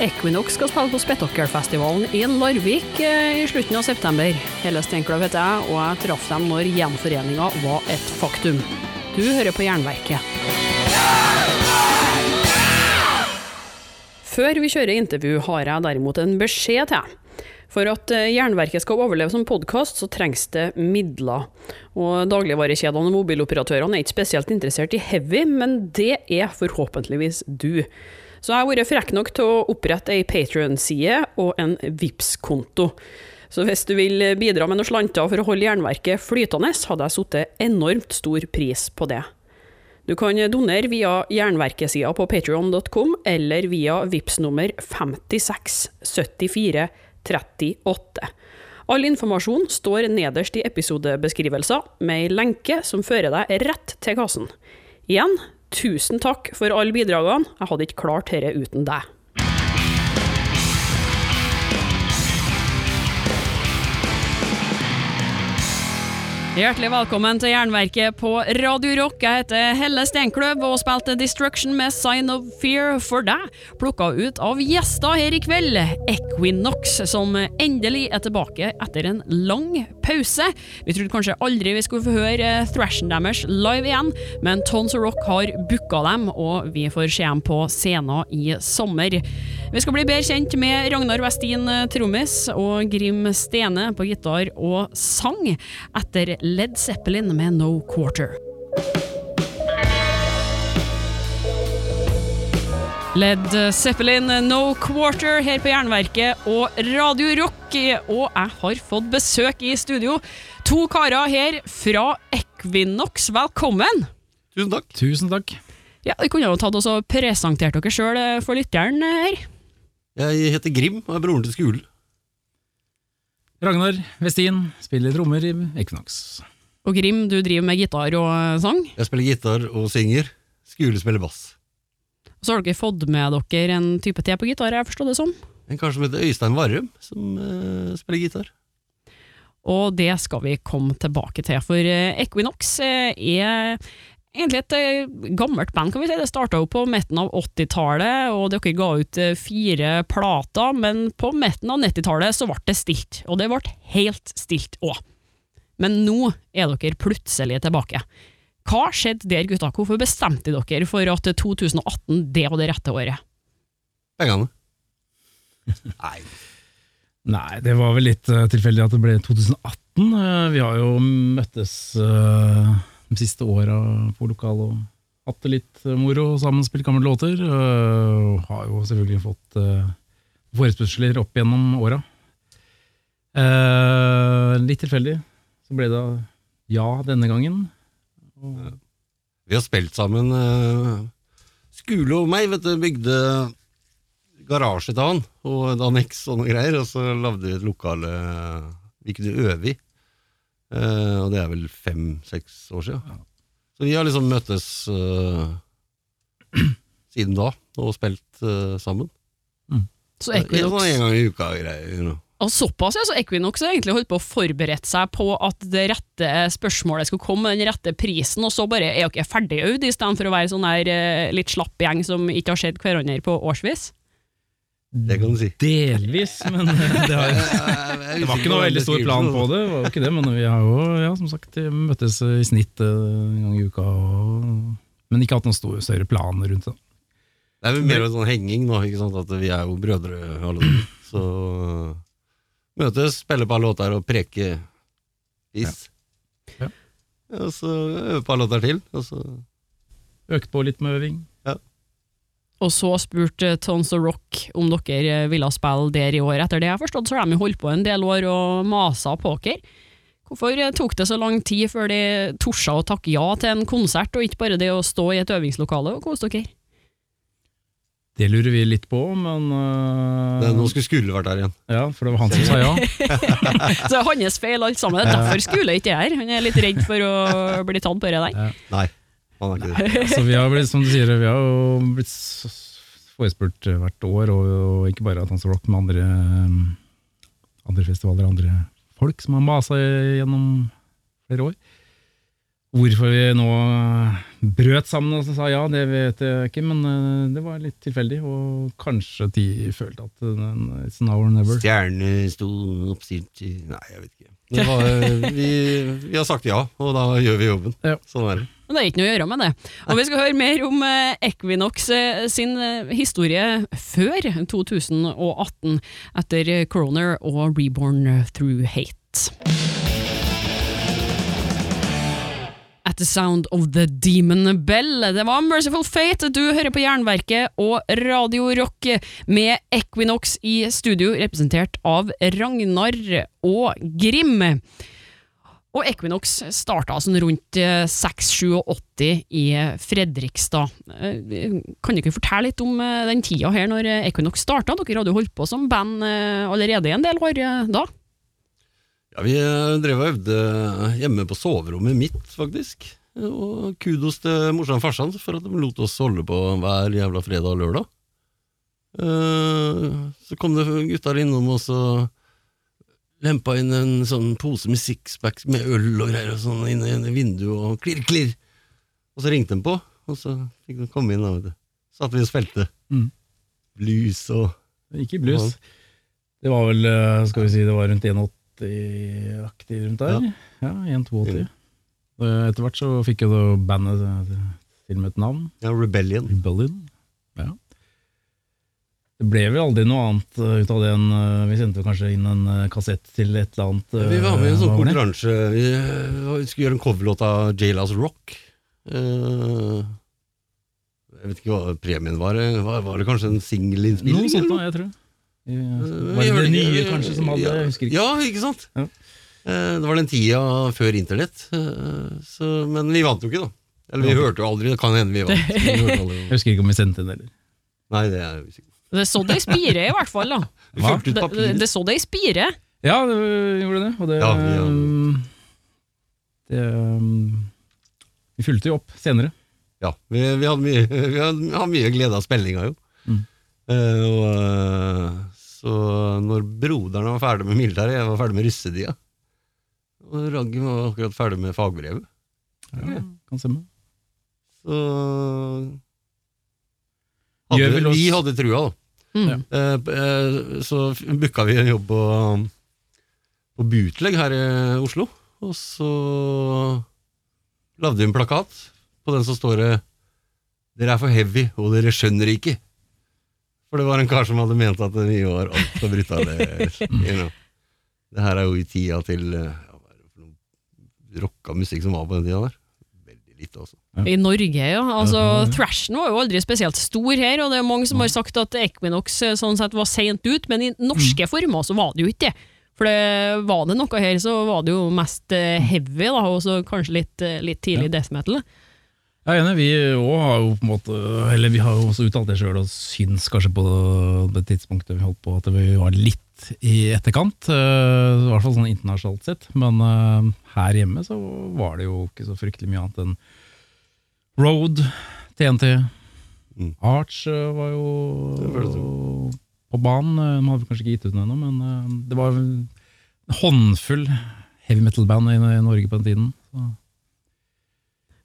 Equinox skal spille på Spetakkelfestivalen i Larvik eh, i slutten av september. Helle Steinkløv heter jeg, og jeg traff dem når gjenforeninga var et faktum. Du hører på Jernverket. Før vi kjører intervju, har jeg derimot en beskjed til. For at eh, Jernverket skal overleve som podkast, så trengs det midler. Og Dagligvarekjedene og mobiloperatørene er ikke spesielt interessert i heavy, men det er forhåpentligvis du. Så jeg har vært frekk nok til å opprette ei Patrion-side og en vips konto Så hvis du vil bidra med noen slanter for å holde Jernverket flytende, hadde jeg satt enormt stor pris på det. Du kan donere via Jernverkesida på patrion.com, eller via VIPS nummer 5674 38. All informasjon står nederst i episodebeskrivelser, med ei lenke som fører deg rett til kassen. Igjen, tusen takk for alle bidragene, jeg hadde ikke klart dette uten deg. Hjertelig velkommen til Jernverket på Radio Rock. Jeg heter Helle Steinkløv og spilte Destruction med Sign of Fear for deg. Plukka ut av gjester her i kveld, Equinox, som endelig er tilbake etter en lang pause. Vi trodde kanskje aldri vi skulle få høre thrashen deres live igjen, men Tons of Rock har booka dem, og vi får se dem på scenen i sommer. Vi skal bli bedre kjent med Ragnar Westin trommis og Grim Stene på gitar og sang, etter Led Zeppelin med No Quarter. Led Zeppelin No Quarter her på Jernverket og Radio Rock, og jeg har fått besøk i studio. To karer her fra Equinox, velkommen! Tusen takk. Tusen takk. Ja, Vi kunne jo tatt oss og presentert dere sjøl for lytteren her. Jeg heter Grim og er broren til Skule. Ragnar Westin spiller trommer i Equinox. Og Grim, du driver med gitar og sang. Jeg spiller gitar og synger. Skule spiller bass. Og så har dere fått med dere en type til på gitar, jeg forstår det som. En kar som heter Øystein Varrum, som uh, spiller gitar. Og det skal vi komme tilbake til, for eh, Equinox eh, er egentlig et gammelt band, kan vi si. Det starta jo på midten av 80-tallet, og dere ga ut fire plater, men på midten av 90-tallet så ble det stilt, og det ble helt stilt òg. Men nå er dere plutselig tilbake. Hva skjedde der, gutta? Hvorfor bestemte dere for at 2018 det var det rette året? Pengene. Nei. Nei, det var vel litt uh, tilfeldig at det ble 2018. Uh, vi har jo møttes uh, de siste åra på lokal og hatt det litt moro sammen, spilt gamle låter. Og har jo selvfølgelig fått forespørsler opp gjennom åra. litt tilfeldig så ble det ja denne gangen. Vi har spilt sammen. Uh, Skule og meg vet du, bygde garasje til han, og et anneks og noe greier, og så lagde vi et lokale vi kunne øve i. Uh, og det er vel fem-seks år siden. Så vi har liksom møttes uh, siden da, og spilt uh, sammen. Så Ja, Equinox en gang i uka-greier. You know. Og såpass, ja, så Equinox har egentlig holdt på å forberede seg på at det rette spørsmålet skulle komme, med den rette prisen, og så bare er dere ferdige ut, i stedet for å være sånn her eh, litt slapp gjeng som ikke har sett hverandre på årsvis? Det kan du si. delvis, men det, har, det var ikke noe veldig stor plan på det. det var jo ikke det, Men vi har jo ja, som sagt møttes i snitt eh, en gang i uka, og, men ikke hatt noen store, større planer rundt det. Det er vel mer en sånn henging nå, ikke sant? at vi er jo brødre alle sammen. Så møtes, spille på låter og preke is. Ja. Og så øve på låter til, og så Økt på litt med øving. Og så spurte Tons of Rock om dere ville spille der i år. Etter det jeg har forstått, så har de holdt på en del år og masa på dere. Hvorfor tok det så lang tid før de torde å takke ja til en konsert, og ikke bare det å stå i et øvingslokale og kose dere? Det lurer vi litt på, men uh, Nå skulle Skule vært der igjen. Ja, for det var han som sa ja. Så det er hans feil alt sammen. Det er derfor Skule ikke er her. Han er litt redd for å bli tatt på det der. Nei, han er ikke det. Så vi har blitt, som du sier, vi har jo blitt forespurt hvert år, og, og ikke bare Tons of Rock, med andre, andre festivaler, andre folk som har masa gjennom flere år. Hvorfor vi nå brøt sammen og sa ja, det vet jeg ikke, men eh, det var litt tilfeldig. Og kanskje de følte at den, it's now or never. Stjerne sto oppstilt i Nei, jeg vet ikke. Det var, vi, vi har sagt ja, og da gjør vi jobben. Ja. Sånn er det. Men det er ikke noe å gjøre med det. Og vi skal høre mer om eh, Equinox eh, sin historie før 2018, etter Coroner og Reborn Through Hate. The sound of the demon bell. Det var Merciful Fate. Du hører på Jernverket og Radio Rock med Equinox i studio, representert av Ragnar og Grim. Og Equinox starta sånn rundt eh, 6-87 i Fredrikstad. Kan Kan dere fortelle litt om eh, den tida her når eh, Equinox starta? Dere hadde jo holdt på som band eh, allerede en del år eh, da. Ja, Vi eh, drev og øvde hjemme på soverommet mitt, faktisk. Og kudos til morsan og farsan for at de lot oss holde på hver jævla fredag og lørdag. Eh, Så kom det gutter innom og så lempa inn en sånn pose med sixpacks med øl og greier og sånn inn i vinduet og klirr, klirr. Og så ringte de på, og så fikk de komme inn. du. Satt vi og spilte Mm. blues og Ikke blues. Det var vel, eh, skal vi si, det var rundt 81-aktig rundt der. Ja, 1-82. Og Etter hvert så fikk jo bandet til med et navn. ja, Rebellion. Rebellion. Ja. Det ble vel aldri noe annet eh, ut av det enn eh, Vi sendte kanskje inn en eh, kassett til et eller annet. Vi var med i en sånn konkurranse. Vi, skulle gjøre en coverlåt av Jailhouse Rock. Jeg vet ikke hva premien var. Var, det kanskje en Noe singelinnspilling? sånt da, jeg tror. Eh, Var det det nye kanskje som hadde ja, Jeg husker ikke. Ja, ikke sant? Ja. Eh, det var den tida før internett. eh, så, men vi vant jo ikke, da. Eller vi Ja. hørte jo aldri, det kan hende vi vant. Vi aldri. Jeg husker ikke om vi sendte den heller. Nei, det er jeg usikker på. Det sådde i spire, i hvert fall. da. Ut Det, så det i spire. Ja, det gjorde det. Og det, Ja, vi, ja. um, det um, Vi fulgte jo opp senere. Ja, vi, vi hadde mye, vi hadde, vi hadde mye glede av spillinga, jo. Mm. Uh, og, så når broderen var ferdig med militæret, jeg var ferdig med russetida. Og Raggen var akkurat ferdig med fagbrevet. Ja, kan stemme. Så hadde, vi, Vi hadde trua, da. Mm. Eh, eh, så booka vi en jobb på, på Butlegg her i Oslo. Og så lagde vi en plakat. På den så står det 'Dere er for heavy, og dere skjønner ikke'. For det var en kar som hadde ment at vi var altfor brutale. you know. Det her er jo i tida til eh, ja, rocka musikk som var på den tida der. Veldig lite, altså. I Norge, ja. Altså, Ja. Thrashen var jo aldri spesielt stor her, og det er mange som har sagt at Equinox eh, sånn sett var seint ut, men i norske former så var det jo ikke det. For det, var det noe her, så var det jo mest eh, heavy, da, og så kanskje litt, litt tidlig death metal. Jeg er enig, vi har jo på en måte Eller vi har jo også uttalt det sjøl og syns kanskje på det tidspunktet vi holdt på at vi var litt i etterkant. eh, I hvert fall sånn internasjonalt sett. Men eh, her hjemme så var det jo ikke så fryktelig mye annet enn Road, TNT, Mm. Arch eh, var jo på banen. De hadde kanskje ikke gitt ut den ennå, men det var en håndfull heavy metal-band i Norge på den tiden. Så.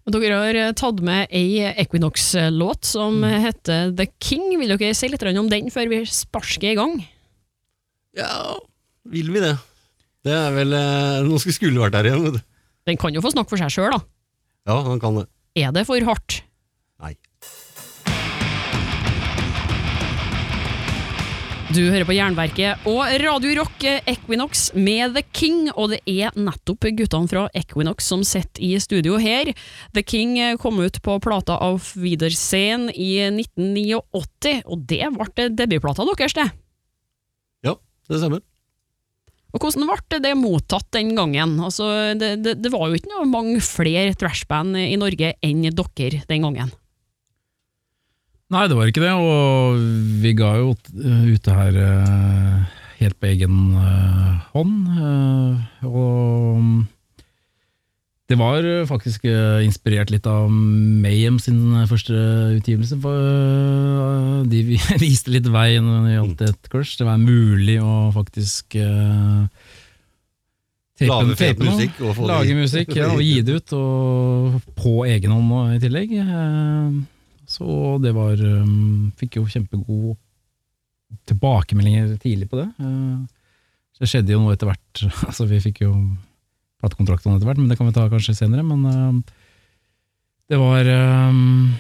Og Dere har eh, tatt med ei Equinox-låt som heter The King. Vil dere si litt om den før vi sparker i gang? Ja, vil vi det? Det er vel eh, Nå skulle skulle vært der igjen. Den kan jo få snakke for seg sjøl, da. Ja, han kan det. Er det for hardt? Nei. Du hører på Jernverket og Radio Rock eh, Equinox med The King, og det er nettopp guttene fra Equinox som sitter i studio her. The King eh, kom ut på plata Auf Wiedersehen i 1989, og det ble debutplata deres, det. Ja, det stemmer. Og hvordan ble det mottatt den gangen? Altså, det, det, det var jo ikke mange flere trashband i Norge enn dere den gangen. Nei, det var ikke det, og vi ga jo ute ut det her eh, helt på egen eh, hånd. eh, og mm, det var eh, faktisk eh, inspirert litt av Mayhem sin eh, første utgivelse. For, eh, de viste litt vei når det gjaldt et crush. Det var mulig å faktisk eh, Lage tape musikk og få det- Lage musikk ja, og gi det ut, og på egen hånd i tillegg. Eh, Så det var um, Fikk jo kjempegod tilbakemeldinger tidlig på det. Eh, det skjedde jo noe etter hvert. Altså Vi fikk jo platekontraktene etter hvert, men det kan vi ta kanskje senere. Men eh, det var um,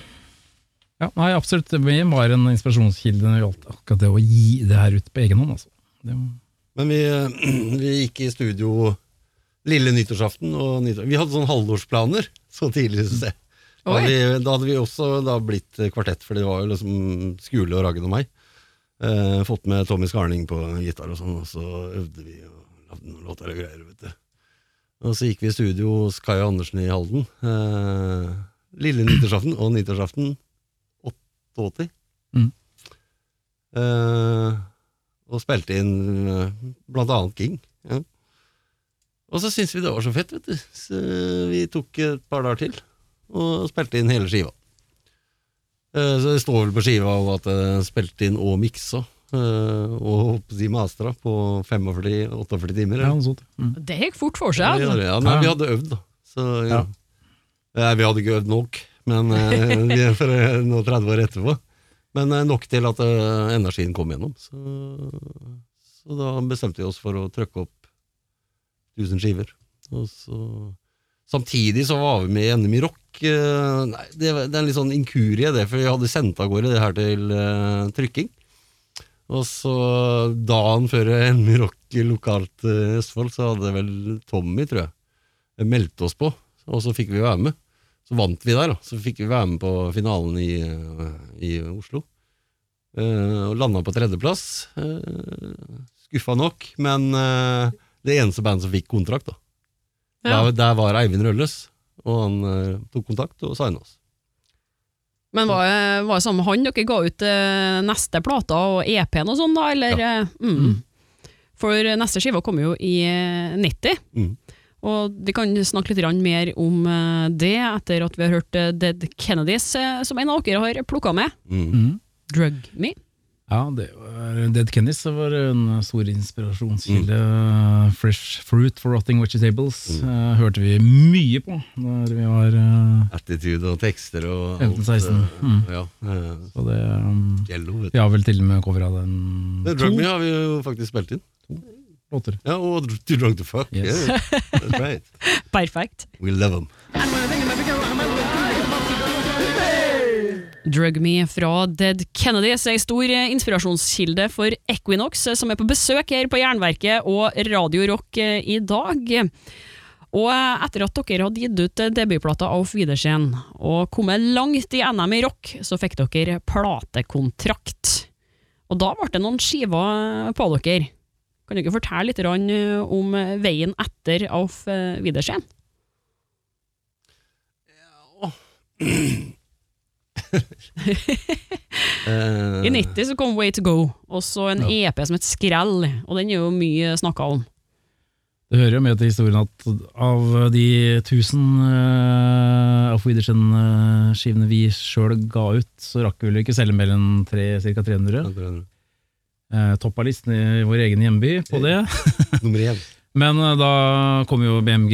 Ja, nei, absolutt. Vi var en inspirasjonskilde når det gjaldt akkurat det å gi det her ut på egen hånd. Altså. Var Men vi, vi gikk i studio lille nyttårsaften, og nyttår, vi hadde sånne halvårsplaner så tidlig. synes jeg. Da hadde, vi, da hadde vi også da blitt kvartett, for det var jo liksom Skule og Raggen og meg. Eh, fått med Tommy Skarning på gitar og sånn, og så øvde vi og lagde noen låter og greier. vet du. Og så gikk vi i studio hos Kai Andersen i Halden. Eh, lille nyttårsaften og nyttårsaften 88. Mm. Eh, og spilte inn eh, blant annet King. Ja. Og så syntes vi det var så fett, vet du. Så vi tok et par dager til og spilte inn hele skiva. Eh, Så det står vel på skiva at det spilte inn og miksa. eh, Og si mastra på 45-48 timer. ja. Mm. Det gikk fort for seg. vi Altså. ja, men vi hadde øvd, da. Så, ja. Ja. Eh, Vi hadde ikke øvd nok, men eh, vi er for eh, nå 30 år etterpå. Men eh, nok til at eh, energien kom gjennom. Så, så da bestemte vi oss for å trykke opp 1000 skiver. Og så, samtidig så var vi med i NM i rock. eh, Nei, det, det er en litt sånn inkurie, det, for vi hadde sendt av gårde det her til uh, trykking. Og så dagen før NM i rock lokalt i uh, Østfold, så hadde vel Tommy, tror jeg, meldt oss på, og så fikk vi være med. Så vant vi der, da. Så fikk vi være med på finalen i, uh, i Oslo. Eh, og landa på tredjeplass. Skuffa nok, men eh, det eneste bandet som fikk kontrakt, da. Ja. Der, der var Eivind Rølles, og han eh, tok kontakt og signa oss. Men var, det- var det sammen med han dere ga ut eh, neste plate og EP-en og sånn, da? Eller, eh, mm. For neste skive kommer jo i eh, 90. Mm. Og vi kan snakke litt mer om eh, det etter at vi har hørt eh, Dead Kennedys, eh, som en av dere har plukka med. Mm. Mm. Drug Me. Ja, det var Dead Kennys var en stor inspirasjonskilde. Fresh Fruit for Rotting Vegetables uh, hørte vi mye på når vi var uh, Attitude og tekster og alt. 15-16. Uh, Mm. Ja, eh, Så det um, Yellow, vet du. Vi har vel til og med cover av den The Drug Me har vi jo faktisk spilt inn. låter. Ja, og Too Drunk to Fuck. Yes. Yeah, that's right. Perfect. We love them. Drug Me fra Dead Kennedys er en stor inspirasjonskilde for Equinox, som er på besøk her på Jernverket og Radio Rock eh, i dag. Og eh, etter at dere hadde gitt ut eh, debutplata Auf Wiedersehen og kommet langt i NM i rock, så fikk dere platekontrakt. Og da ble det noen skiver på dere. Kan dere fortelle litt om veien etter Auf Wiedersehen? Wiedersehen? Eh, I 90 så kom Way to Go, og så en EP som het Skrell, og den er jo mye snakka om. Det hører jo med til historien at av de 1000 uh, Auf Widersen-skivene vi sjøl ga ut, så rakk vi vel ikke selge mer enn tre- ca. 300. Uh, Topp av listen i vår egen hjemby på det. Nummer én. Men eh, da kom jo BMG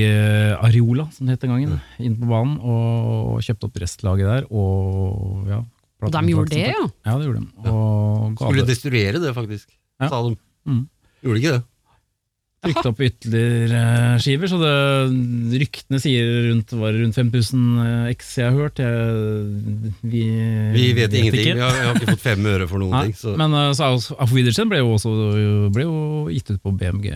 Areola, som det het den gangen, inn på banen og kjøpte opp restlaget der. Og, ja, Og de gjorde det, ja. Ja, det gjorde de. Og ga Skulle det, destruere det, faktisk, Ja. sa de. Mm. Gjorde ikke det? trykte opp ytterligere eh, skiver, så det, ryktene sier rundt, var rundt 5000 X jeg har hørt. Jeg, vi, Vi vet ingenting. ikke. Vi har, jeg har ikke fått fem øre for noen Nei, ting. Så. Men uh, Auf Wiedersehen ble jo også ble jo gitt ut på BMG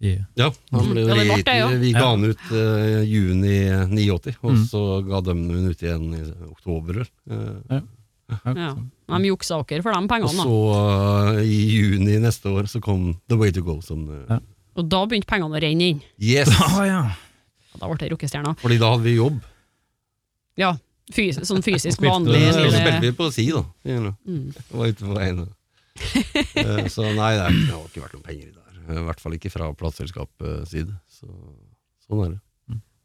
i Ja, han ble jo gitt. Vi ga han ut uh, juni 89, og Mm. så ga de den ut igjen i oktober. Uh, ja. De juksa dere for de pengene, da. så uh, i juni neste år så kom The Way to Go. Som, Ja. Og da begynte pengene å renne inn. Yes! ah, ja. Da ble det rockestjerna. Fordi da hadde vi jobb. Ja, fys sånn fysisk vanlig. Og så spilte vi på si, da. Mm. var ute på veien. Så nei, det, har ikke vært noen penger i her. I hvert fall ikke fra plateselskapets side. Så, sånn er det.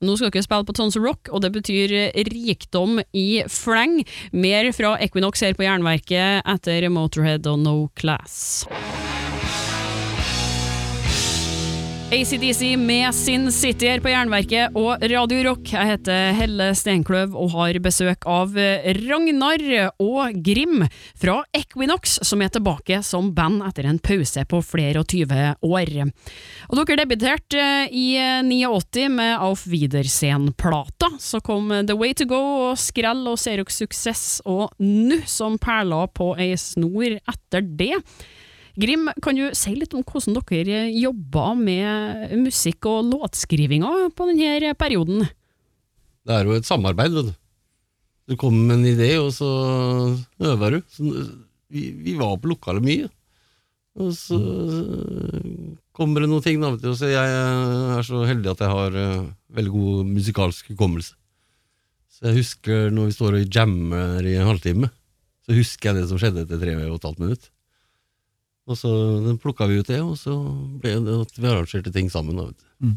Nå skal dere spille på Tons Rock, og det betyr eh, rikdom i fleng. Mer fra Equinox her på Jernverket etter Motorhead og No Class. ACDC med Sin City her på Jernverket og Radio Rock. Jeg heter Helle Steinkløv og har besøk av Ragnar og Grim fra Equinox, som er tilbake som band etter en pause på flere og tyve år. Og dere debuterte i 89 med Auf Wiedersehen-plata. Så kom The Way To Go og Skrell og Xerox Suksess og Nu som perla på ei snor etter det. Grim, kan du si litt om hvordan dere jobba med musikk og låtskrivinga på denne perioden? Det er jo et samarbeid, vet du. Du kommer med en idé, og så øver du. Så vi, vi var på lokalet mye. Og så kommer det noen ting, da, du. Så jeg er så heldig at jeg har uh, veldig god musikalsk hukommelse. Så jeg husker når vi står og jammer i en halvtime, så husker jeg det som skjedde etter tre og et halvt minutt. Og så plukka vi ut det, og så ble det at vi arrangerte ting sammen. Da, vet du.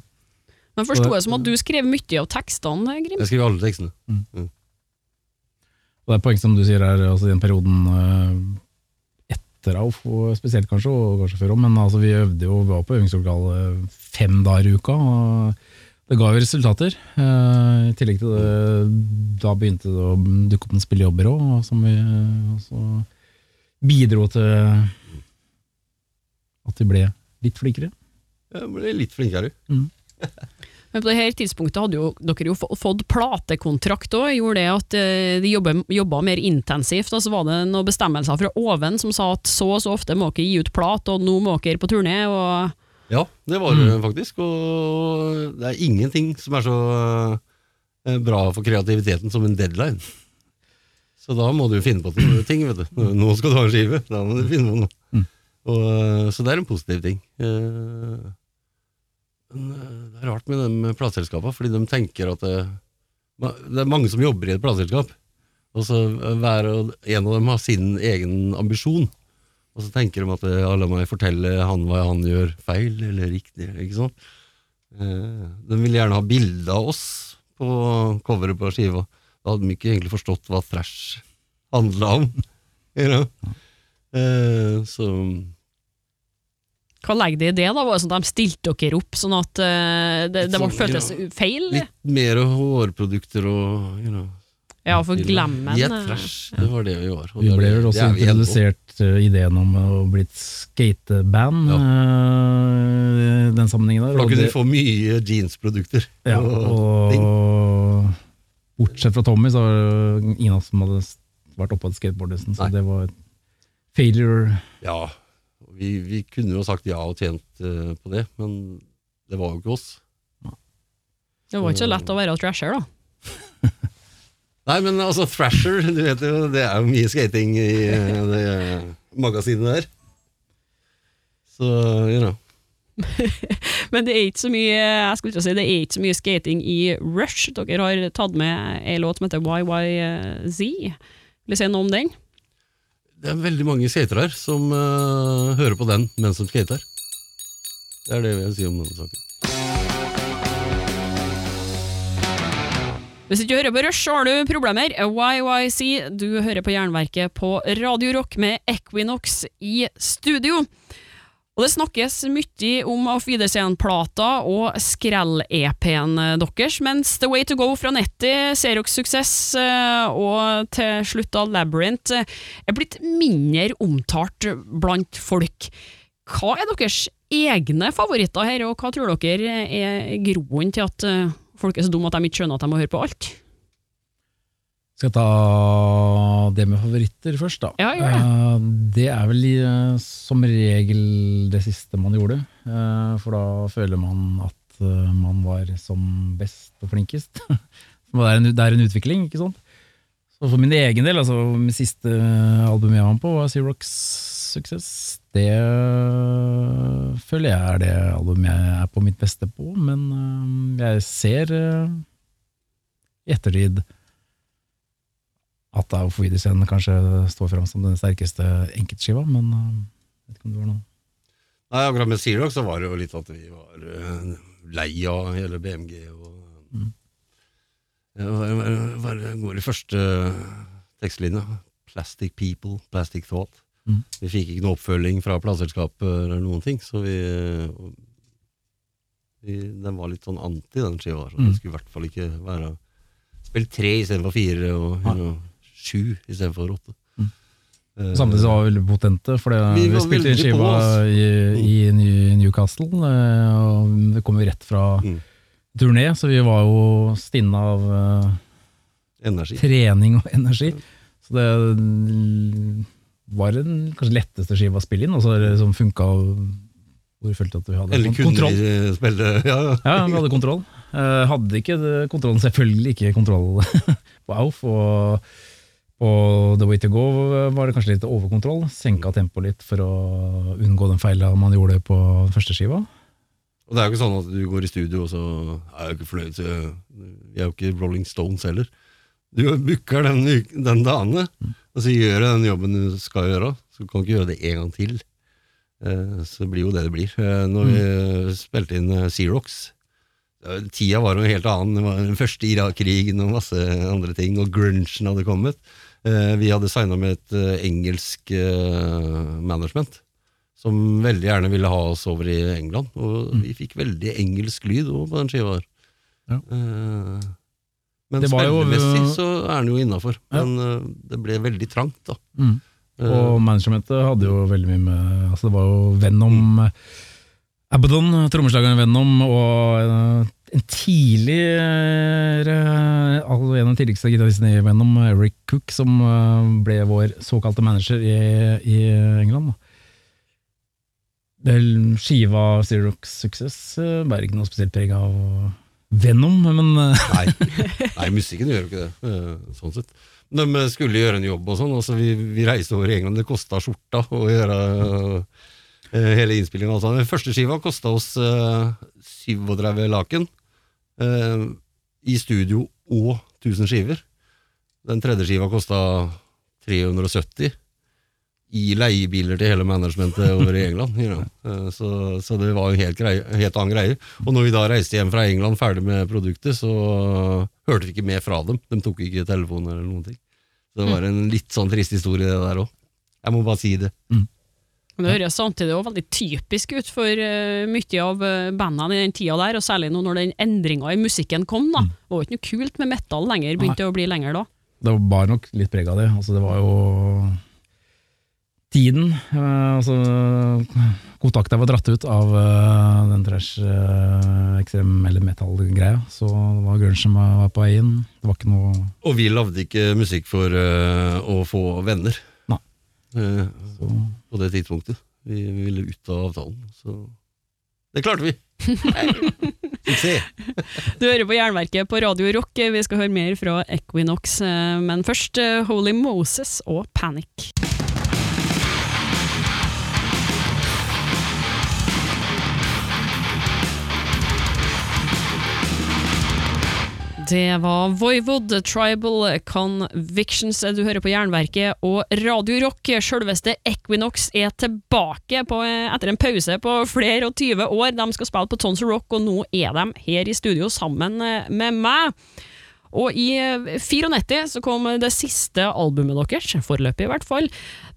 Men forsto jeg som at du skrev mye av tekstene, Grim? Jeg skrev alle tekstene. Og det er poeng som du sier her, altså i den perioden eh, etter AUF, spesielt kanskje, og kanskje før òg, men altså vi øvde jo, vi var på øvingslokalet fem dager i uka. og det ga jo resultater. Eh, I tillegg til det, da begynte det å dukke opp noen spillejobber òg, som vi også bidro til at de ble litt flinkere. Jeg ble litt flinkere. Men på det her tidspunktet hadde jo dere jo fått platekontrakt òg, gjorde det at eh, de jobba, jobba mer intensivt. Og så var det noen bestemmelser fra oven som sa at så og så ofte må dere gi ut plat, og nå må dere på turné. og... Ja, det var det faktisk. Og det er ingenting som er så eh, bra for kreativiteten som en deadline. Så da må du finne på ting, vet du. Nå skal du ha en skive, da må du finne på noe. Og, eh, så det er en positiv ting. Eh, Men eh, det er rart med de plateselskapene, fordi de tenker at det, det er mange som jobber i et plateselskap, og så hver og en av dem har sin egen ambisjon. Og så tenker de at ja, la meg fortelle han hva han gjør feil eller riktig. ikke sant? De vil gjerne ha bilde av oss på coveret på skiva. Da hadde de ikke egentlig forstått hva thrash handla om. You know? Så Hva legger de i det? da? Var det sånn at De stilte dere opp sånn at uh, det, det var, sånn, føltes ja. feil? litt mer hårprodukter og you know, Ja, for glemmen. Get eh, det var det vi var. Vi ble vel også ja, introdusert eh, ideen om å bli et skateband Ja. uh, den sammenhengen der. For da kunne vi få mye jeansprodukter. Ja, og og bortsett fra Tommy, så var det ingen av oss som hadde vært oppe på et Så Nei. det var failure. Ja, vi, vi kunne jo sagt ja og tjent uh, på det, men det var jo ikke oss. Det var ikke så lett å være thrasher, da. Nei, men altså Thrasher, du vet jo, det er jo mye skating i uh, det magasinet der. Så, you know. Men det er ikke så mye jeg skulle ikke si, det er ikke så mye skating i Rush. Dere har tatt med en låt som heter YYZ. Vil du si noe om den? Det er veldig mange skatere som uh, hører på den mens de skater. Det er det jeg vil si om denne saken. Hvis ikke du hører på Rush, har du problemer. YYC, du hører på Jernverket på Radio Rock med Equinox i studio. Og det snakkes mye om Auf Wiedersehen-plata og Skrell-EP-en deres, mens The Way To Go fra Netty, Xerox Suksess eh, og til slutt av Labyrinth eh, er blitt mindre omtalt blant folk. Hva er deres egne favoritter her, og hva tror dere er groen til at eh, folk er så dumme at de ikke skjønner at de må høre på alt? Skal jeg ta det med favoritter først, da? Ja, gjør det. Eh, det er vel eh, som regel det siste man gjorde. eh, for da føler man at man var som best og flinkest. det, er en, det er en utvikling, ikke sant? Så for min egen del, altså min siste album jeg var med på, var Xerox Success. Det føler jeg er det albumet jeg er på mitt beste på, men jeg ser i ettertid at Auf Wiedersehen kanskje står fram som den sterkeste enkeltskiva, men uh, vet ikke om det var noe. Nei, akkurat med Xerox så var det jo litt at vi var eh, lei av hele BMG. og Mm. hva, går i første tekstlinja? Plastic people, plastic thought. Mm. Vi fikk ikke noe oppfølging fra plateselskapet eller noen ting, så vi Vi- Den var litt sånn anti, den skiva. Så Mm. Det skulle i hvert fall ikke være Spill tre istedenfor fire, og Ja. Sju istedenfor åtte. Mm. Eh, Samtidig så var vi veldig potente, for Vi vi, spilte inn skiva i, i New- Newcastle, eh, og det kom jo rett fra Mm. turné, så vi var jo stinne av Energi. trening og energi. Så det var den kanskje letteste skiva å spille inn, og så liksom funka hvor vi følte at vi hadde Eller kunne kontroll. spille Ja, ja. Ja, vi hadde kontroll. Hadde ikke det- kontrollen, selvfølgelig ikke kontroll på AUF. Og på The Way To Go var det kanskje litt overkontroll. Senka tempoet litt for å unngå den feila man gjorde på første skiva. Og det er jo ikke sånn at du går i studio og så er jeg ikke fornøyd, vi er jo ikke Rolling Stones heller. Du booker den, den dagene, og så gjør du den jobben du skal gjøre. Så du kan ikke gjøre det en gang til. Så Så blir jo det det blir. Eh, Når vi spilte inn eh, Xerox, eh, tida var jo helt annen. Det var den første Irak-krigen og masse andre ting, og grunchen hadde kommet. Eh, Vi hadde signa med et eh, engelsk eh, management som veldig gjerne ville ha oss over i England. Og vi fikk veldig engelsk lyd også på den skiva. Ja. Eh, Men Det jo- spillemessig så er den jo innafor. Ja. Men det ble veldig trangt, da. Mm. Og managementet hadde jo veldig mye med altså Det var jo Venom mm. Abaddon, trommeslageren Venom, og en tidligere altså En av de tidligste gitaristene i Venom, Rick Cook, som eh, ble vår såkalte manager i, i England. Skiva Xerox Success eh, bærer ikke noe spesielt preg av Venom, men eh, Nei, nei, musikken gjør jo ikke det, sånn sett. De skulle gjøre en jobb og sånn, altså vi, vi reiste over i England, det kosta skjorta å gjøre hele innspillingen. Altså. Den første skiva kosta oss uh, 37 laken uh, i studio og 1000 skiver. Den tredje skiva kosta 370 i leiebiler til hele managementet over i England. You know. uh, så, så det var en helt, greie, helt annen greie. Og når vi da reiste hjem fra England ferdig med produktet, så hørte vi ikke mer fra dem. De tok ikke telefonen eller noen ting. Så det var en litt sånn trist historie det der òg. Jeg må bare si det. Det høres samtidig også veldig typisk ut for uh, mye av uh, bandene i den tida der, og særlig nå når den endringa i musikken kom. da. Det var jo ikke noe kult med metal lenger, begynte Nei. å bli lenger da. det bar nok litt preg av det. Altså, det var jo tiden. Uh, altså, kontakta var dratt ut av uh, den trash uh, ekstrem eller metal-greia, så det var grunge som var på vei inn. Det var ikke noe Og vi lagde ikke musikk for eh, å få venner. Eh, på det tidspunktet. Vi, vi ville ut av avtalen. Så det klarte vi! Suksess! Du hører på Jernverket på Radio Rock, vi skal høre mer fra Equinox, eh, men først eh, Holy Moses og Panic. Det var Voivod, Tribal Convictions. Du hører på Jernverket og Radio Rock. Selveste Equinox er tilbake på, etter en pause på flere og 20 år. De skal spille på Tons Rock, og nå er de her i studio sammen eh, med meg. Og i eh, 94 så kom det siste albumet deres, foreløpig i hvert fall.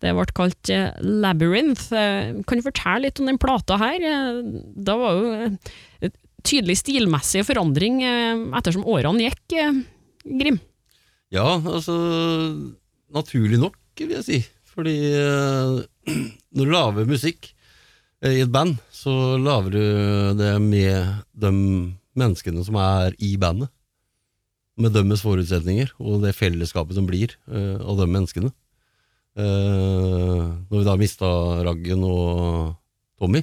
Det ble kalt eh, Labyrinth. Eh, Kan du fortelle litt om den plata her? Eh, Da var jo eh, tydelig stilmessig forandring eh, ettersom årene gikk, eh, Grim. Ja, altså Naturlig nok, vil jeg si. Fordi eh, når du lager musikk i et band, så lager du det med de menneskene som er i bandet. Med deres forutsetninger og det fellesskapet som blir av de menneskene. Når vi da mista Raggen og Tommy,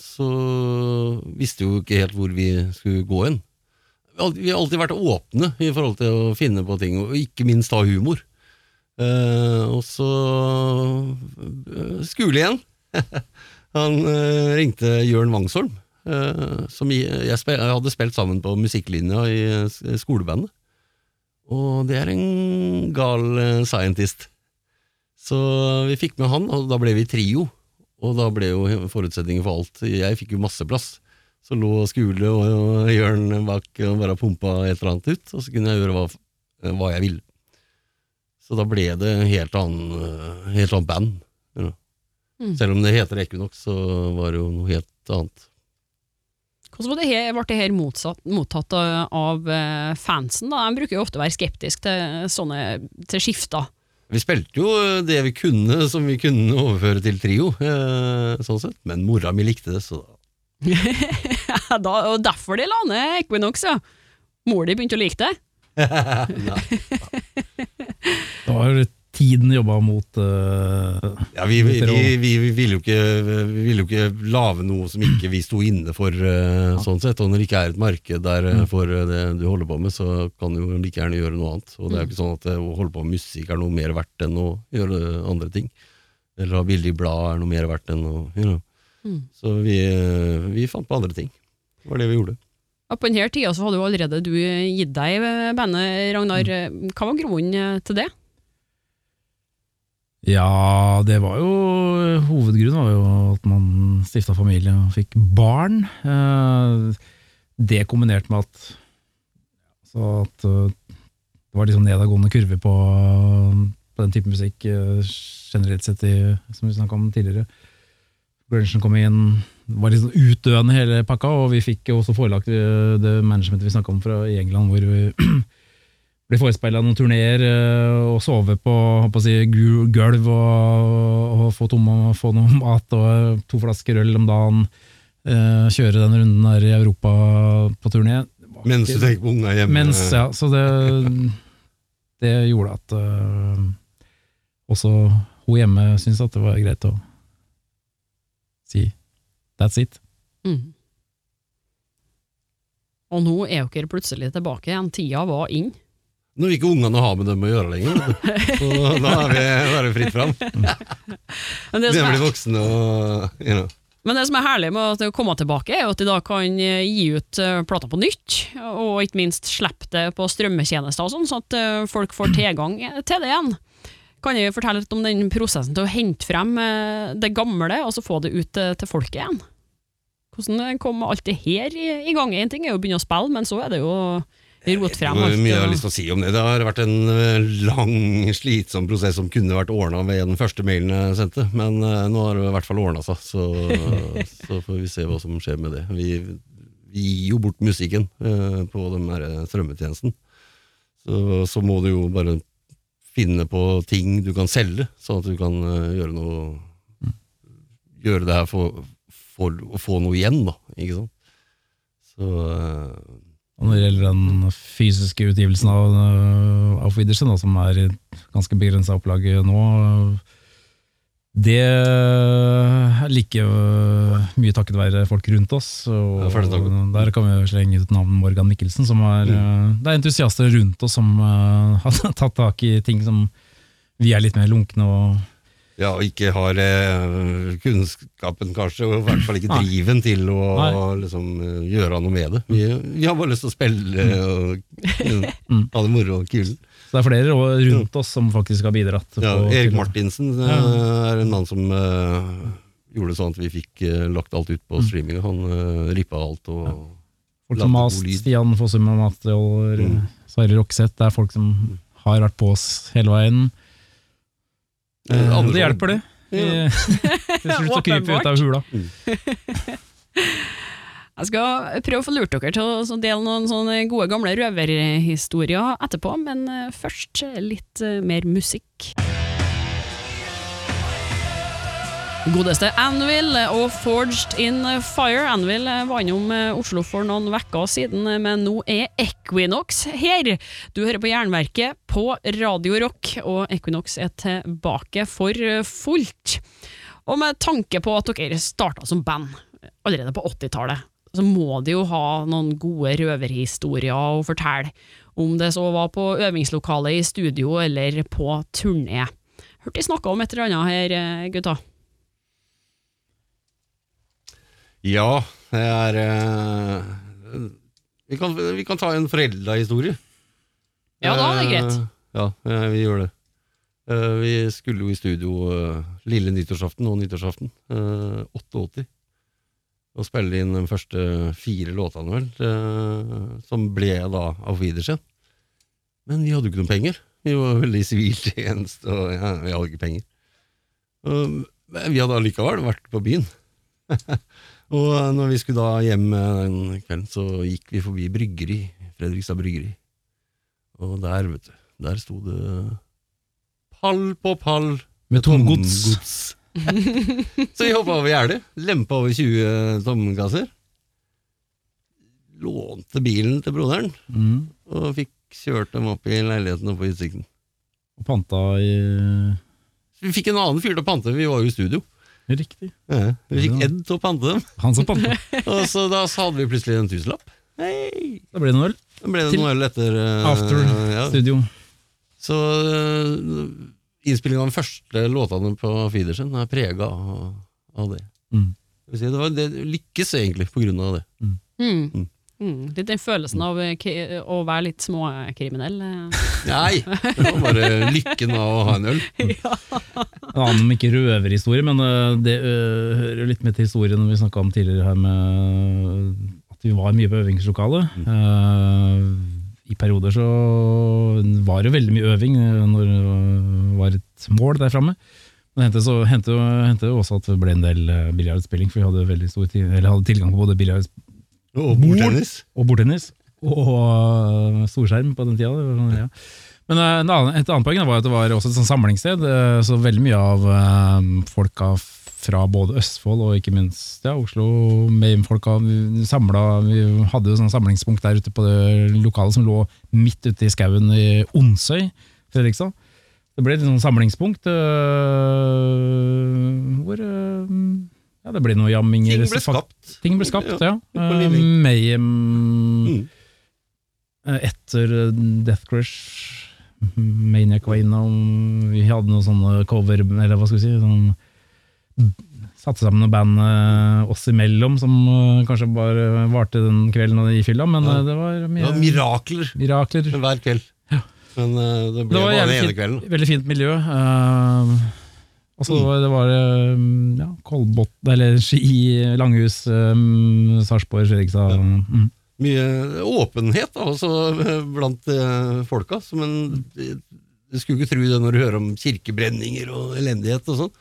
så visste vi jo ikke helt hvor vi skulle gå hen. Vi har alltid- vært åpne i forhold til å finne på ting, og ikke minst ha humor. Eh, og så uh, Skule igjen. Han eh, ringte Jørn Wangsholm, eh, som jeg, hadde spilt sammen på musikklinja i skolebandet. Og det er en gal eh, scientist. Så vi fikk med han, og da ble vi trio. Og da ble jo forutsetningen for alt Jeg fikk jo masse plass. Så lå Skule og, Jørn bak og bare pumpa et eller annet ut, og så kunne jeg gjøre hva, hva jeg ville. Så da ble det helt annen, helt annet band. know. Mm. Selv om det heter Equinox, så var det jo noe helt annet. Hvordan ble det her, ble det her motsatt, mottatt av, eh, fansen? da? De bruker jo ofte å være skeptiske til sånne til skifter. Vi spilte jo det vi kunne som vi kunne overføre til trio, eh, sånn sett. Men mora mi likte det, så da da, og derfor de la ned Equinox, ja. Mor di begynte å like det. Nei. Da har tiden jobba mot uh, Ja, vi, vi, vi, vi, vi ville jo ikke, vi ville jo ikke lage noe som ikke vi sto inne for, eh, sånn sett. Og når det ikke er et marked der uh, for det du holder på med, så kan du jo like gjerne gjøre noe annet. Og det er jo ikke sånn at å holde på med musikk er noe mer verdt enn å gjøre andre ting. Eller ha billig blad er noe mer verdt enn å you know. Mm. Så vi, vi fant på andre ting. Det var det vi gjorde. Og på denne tida så hadde jo allerede du gitt deg i bandet, Ragnar. Hva var grunnen til det? Ja, det var jo Hovedgrunnen var jo at man stifta familie og fikk barn. Eh, Det kombinert med at at eh, det var liksom nedadgående kurve på, på den type musikk eh, generelt sett, i, som vi snakka om tidligere. Grunchen kom inn, var sånn utdøende hele pakka, og vi fikk også forelagt det managementet vi snakka om fra i England, hvor vi ble forespeila noen turneer eh, og sove på, på å si, gulv og, og få, tomme, få noe mat og to flasker øl om dagen. eh, kjøre den runden der i Europa på turné. Mens du ikke- tenker på unga hjemme. mens, ja, så det, det gjorde at uh, også hun hjemme syntes at det var greit å si that's it. Mm. Og nå er dere plutselig tilbake igjen. Tida var inn. Nå vil ikke ungene ha med dem å gjøre lenger. Så da er vi, da er vi fritt fram. Men det, De blir er, voksne og you know. men det som er herlig med å komme tilbake, er at de da kan eh, gi ut plata på nytt, og ikke minst slippe det på strømmetjenester og sånn, sånn at eh, folk får tilgang til det igjen. Kan jeg fortelle litt om den prosessen til å hente frem eh, det gamle, og så få det ut eh, til folket igjen? Hvordan kom alt det her i, gang? En ting er jo å begynne å spille, men så er det jo å rote frem alt. mye jeg har lyst til å si om det. Det har vært en eh, lang, slitsom prosess som kunne vært ordna ved den første mailen jeg sendte, men eh, nå har det i hvert fall ordna seg, så, så får vi se hva som skjer med det. Vi, vi gir jo bort musikken eh, på den der strømmetjenesten, så, så må du jo bare finne på ting du kan selge, sånn at du kan gjøre noe Gjøre det her for, for å få noe igjen, da. Ikke sant? Så Og når det gjelder den fysiske utgivelsen av øh, Auf Wiedersehen, da, som er i ganske begrensa opplag nå, det er like øh, mye takket være folk rundt oss. Og der kan vi slenge ut navnet Morgan Mikkelsen. Som er, øh, det er entusiaster rundt oss som har tatt tak i ting som vi er litt mer lunkne og Ja, og ikke har eh, kunnskapen kanskje, og i hvert fall ikke driven til å liksom, eh, gjøre noe med det. Vi, vi har bare lyst til å spille og eh, Mm. ha det moro og kulen. Så det er flere rundt oss som faktisk har bidratt. Ja, Erik Martinsen eh, er en mann som uh, gjorde sånn at vi fikk uh, lagt alt ut Mm. på streaming. Han uh, rippa alt og Folk som lyd. Stian Fossum og Material, Mm. Sverre Rokseth, det er folk som har vært på oss hele veien. Eh, det hjelper, det. Ja. Vi slutt kryper krype ut av hula. Jeg skal prøve å få lurt dere til å dele noen sånne gode gamle røverhistorier etterpå, men eh, først litt eh, mer musikk. Godeste Anvil og Forged in Fire. Anvil var innom eh, Oslo for noen uker siden, men nå er Equinox her. Du hører på Jernverket på Radio Rock, og Equinox er tilbake for eh, fullt. Og med tanke på at dere starta som band allerede på 80-tallet, så må de jo ha noen gode røverhistorier å fortelle, om det så var på øvingslokalet i studio eller på turné. Hørte de snakka om et eller annet her, eh, gutta? Ja, det er eh, vi, kan, vi kan ta en forelda historie. Ja, da er det greit. Eh, Ja, eh, vi gjør det. Eh, Vi skulle jo i studio eh, lille nyttårsaften og nyttårsaften, eh, 88, og spille inn de første fire låtene, vel, eh, som ble da Auf Wiedersehen. Men vi hadde jo ikke noen penger. Vi var veldig siviltjeneste, og ja, vi hadde ikke penger. Og, men vi hadde allikevel vært på byen. Og når vi skulle da hjem eh, den kvelden, så gikk vi forbi bryggeri, Fredrikstad bryggeri. Og der, vet du, der sto det pall på pall Med tomgods. tomgods. så vi hoppa over gjerdet, lempa over 20 tomkasser. Lånte bilen til broderen, Mm. og fikk kjørt dem opp i leiligheten oppe på Utsikten. Og panta i vi fikk en annen fyr til å pante, vi var jo i studio. Riktig. Ja, vi fikk Ed til å pante dem, Han som pante. og så da så hadde vi plutselig en tusenlapp. Hei! Da ble det noe øl. Da ble det noe øl etter uh, After ja. studio. Så uh, innspillingen av den første låtene på Fiedersen er prega av, av det. Mm. Det, det, var, det lykkes egentlig på grunn av det. Mm. Mm. Mm. Litt den følelsen av eh, å være litt småkriminell. eh. Nei, det var bare lykken av å ha en øl. ja. annen, om ikke røverhistorie, men det hører litt med til historien vi snakka om tidligere her med at vi var mye på øvingslokalet. Eh, I perioder så var det veldig mye øving når det var et mål der framme. Men det hendte, så, hendte, hendte også at det ble en del biljardspilling, for vi hadde, veldig stor eller hadde tilgang på både biljard Og bordtennis. og bordtennis, og øh, storskjerm på den tida. sånn, ja. Men øh, annen, et annet poeng var at det var også et samlingssted, øh, så veldig mye av folka fra både Østfold og ikke minst ja, Oslo, Mame-folka samla Vi hadde jo sånn samlingspunkt der ute på det lokale som lå midt ute i skauen i Onsøy, Fredrikstad. Det ble et sånn samlingspunkt øh, hvor øh, ja, det ble noe jamminger. Ting ble skapt. Ting ble skapt, ja. ja. Uh. Mayhem Mm. eh, etter eh, Death Crush, Maniac innom, vi hadde noen sånne cover, eller hva skal vi si, sånn, satte sammen noen band uh, oss imellom, som uh, kanskje bare varte den kvelden i fylla, men Ja. det var Det var mirakler mirakler. hver kveld. Men eh, det ble Det bare den ene kvelden. veldig fint miljø. Uh, og så Mm. var det var eh, ja, Kolbot, eller Ski, Langhus, um, Sarpsborg, Fredrikstad. Ja. Mm. Mye åpenhet da, også eh, blant eh, folka. Men du skulle ikke tro det når du hører om kirkebrenninger og elendighet og sånn.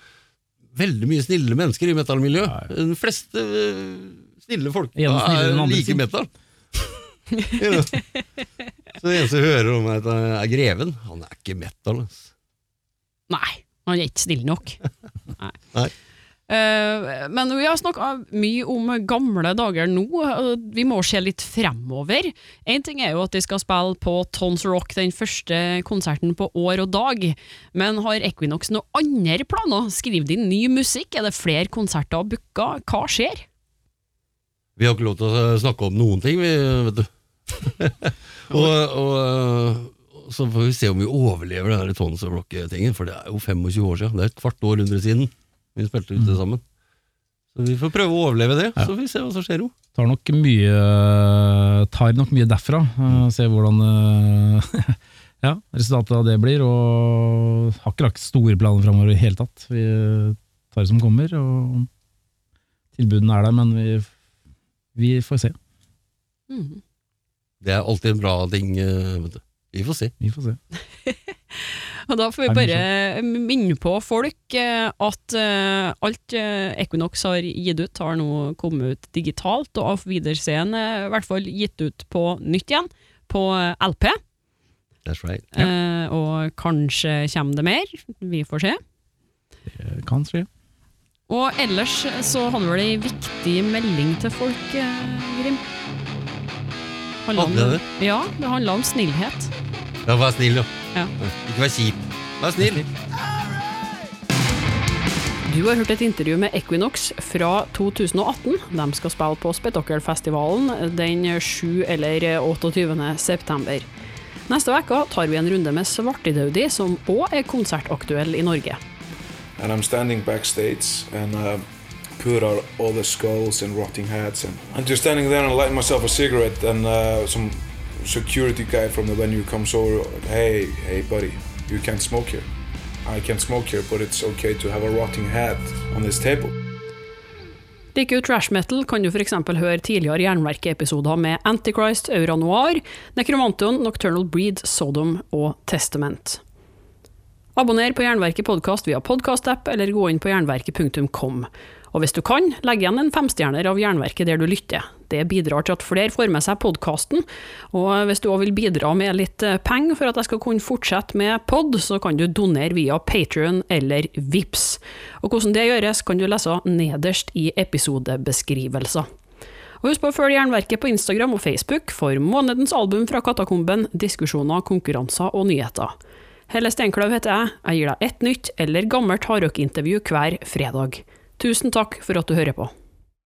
Veldig mye snille mennesker i metallmiljøet. De fleste eh, snille folk er like si. metal. Så det eneste jeg hører om er, at er Greven. Han er ikke metal. Altså. Nei, han er ikke snill nok. Nei. Nei. Uh, men vi har snakka mye om gamle dager nå. Uh, Vi må se litt fremover. Én ting er jo at de skal spille på Tons Rock, den første konserten på år og dag. Men har Equinox noen andre planer? Skriver de ny musikk? Er det flere konserter booka? Hva skjer? Vi har ikke lov til å snakke om noen ting, vi, vet du. og, og så får vi se om vi overlever den Tons og Blokke-tingen, for det er jo 25 år siden. Det er et kvart århundre siden vi spilte ute sammen. Så vi får prøve å overleve det, så får vi se hva som skjer. jo. Tar nok mye Tar nok mye derfra. eh, Se hvordan eh, ja, resultatet av det blir. Og har ikke lagt store planer framover i det hele tatt. Vi tar det som kommer. Og tilbudene er der, men vi, vi får se. Mm. Det er alltid en bra ting. eh, vet du. Vi får se. Vi får se. Og da får vi bare minne på folk eh, at eh, alt eh, Equinox har gitt ut, har nå kommet ut digitalt, og Auf Wiedersehen er i hvert fall gitt ut på nytt igjen, på LP. That's right. Eh, og kanskje kommer det mer, vi får se. Det kan skje. Og ellers så hadde vi vel ei viktig melding til folk, eh, Grim. Handlet om- det? Ja, det handla om snillhet. Ja, vær snill, da. Ja. Ikke vær kjip. Vær snill. Du har hørt et intervju med Equinox fra 2018. De skal spille på Spetakkelfestivalen den 7. eller 28. september. Neste uke tar vi en runde med Svartidaudi, som òg er konsertaktuell i Norge. and I'm standing backstage and uh, put out all the skulls and rotting heads and I'm just standing there and light myself a cigarette and uh, some security guy from the venue comes over hey hey buddy you can't smoke here I can't smoke here but it's okay to have a rotting head on this table Like ut trash metal kan du f.eks. høre tidligere Jernverket-episoder med Antichrist, Aura Noir, Nocturnal Breed, Sodom og Testament. Abonner på Jernverket podkast via podkastapp, eller gå inn på jernverket.kom. Og hvis du kan, legg igjen en femstjerner av Jernverket der du lytter. Det bidrar til at flere får med seg podkasten, og hvis du òg vil bidra med litt eh, penger for at jeg skal kunne fortsette med pod, så kan du donere via Patrion eller Vips. Og hvordan det gjøres, kan du lese nederst i episodebeskrivelser. Og husk på å følge Jernverket på Instagram og Facebook for månedens album fra Katakomben, diskusjoner, konkurranser og nyheter. Helle Steinklaug heter jeg, jeg gir deg ett nytt eller gammelt hardrockintervju hver fredag. Tusen takk for at du hører på.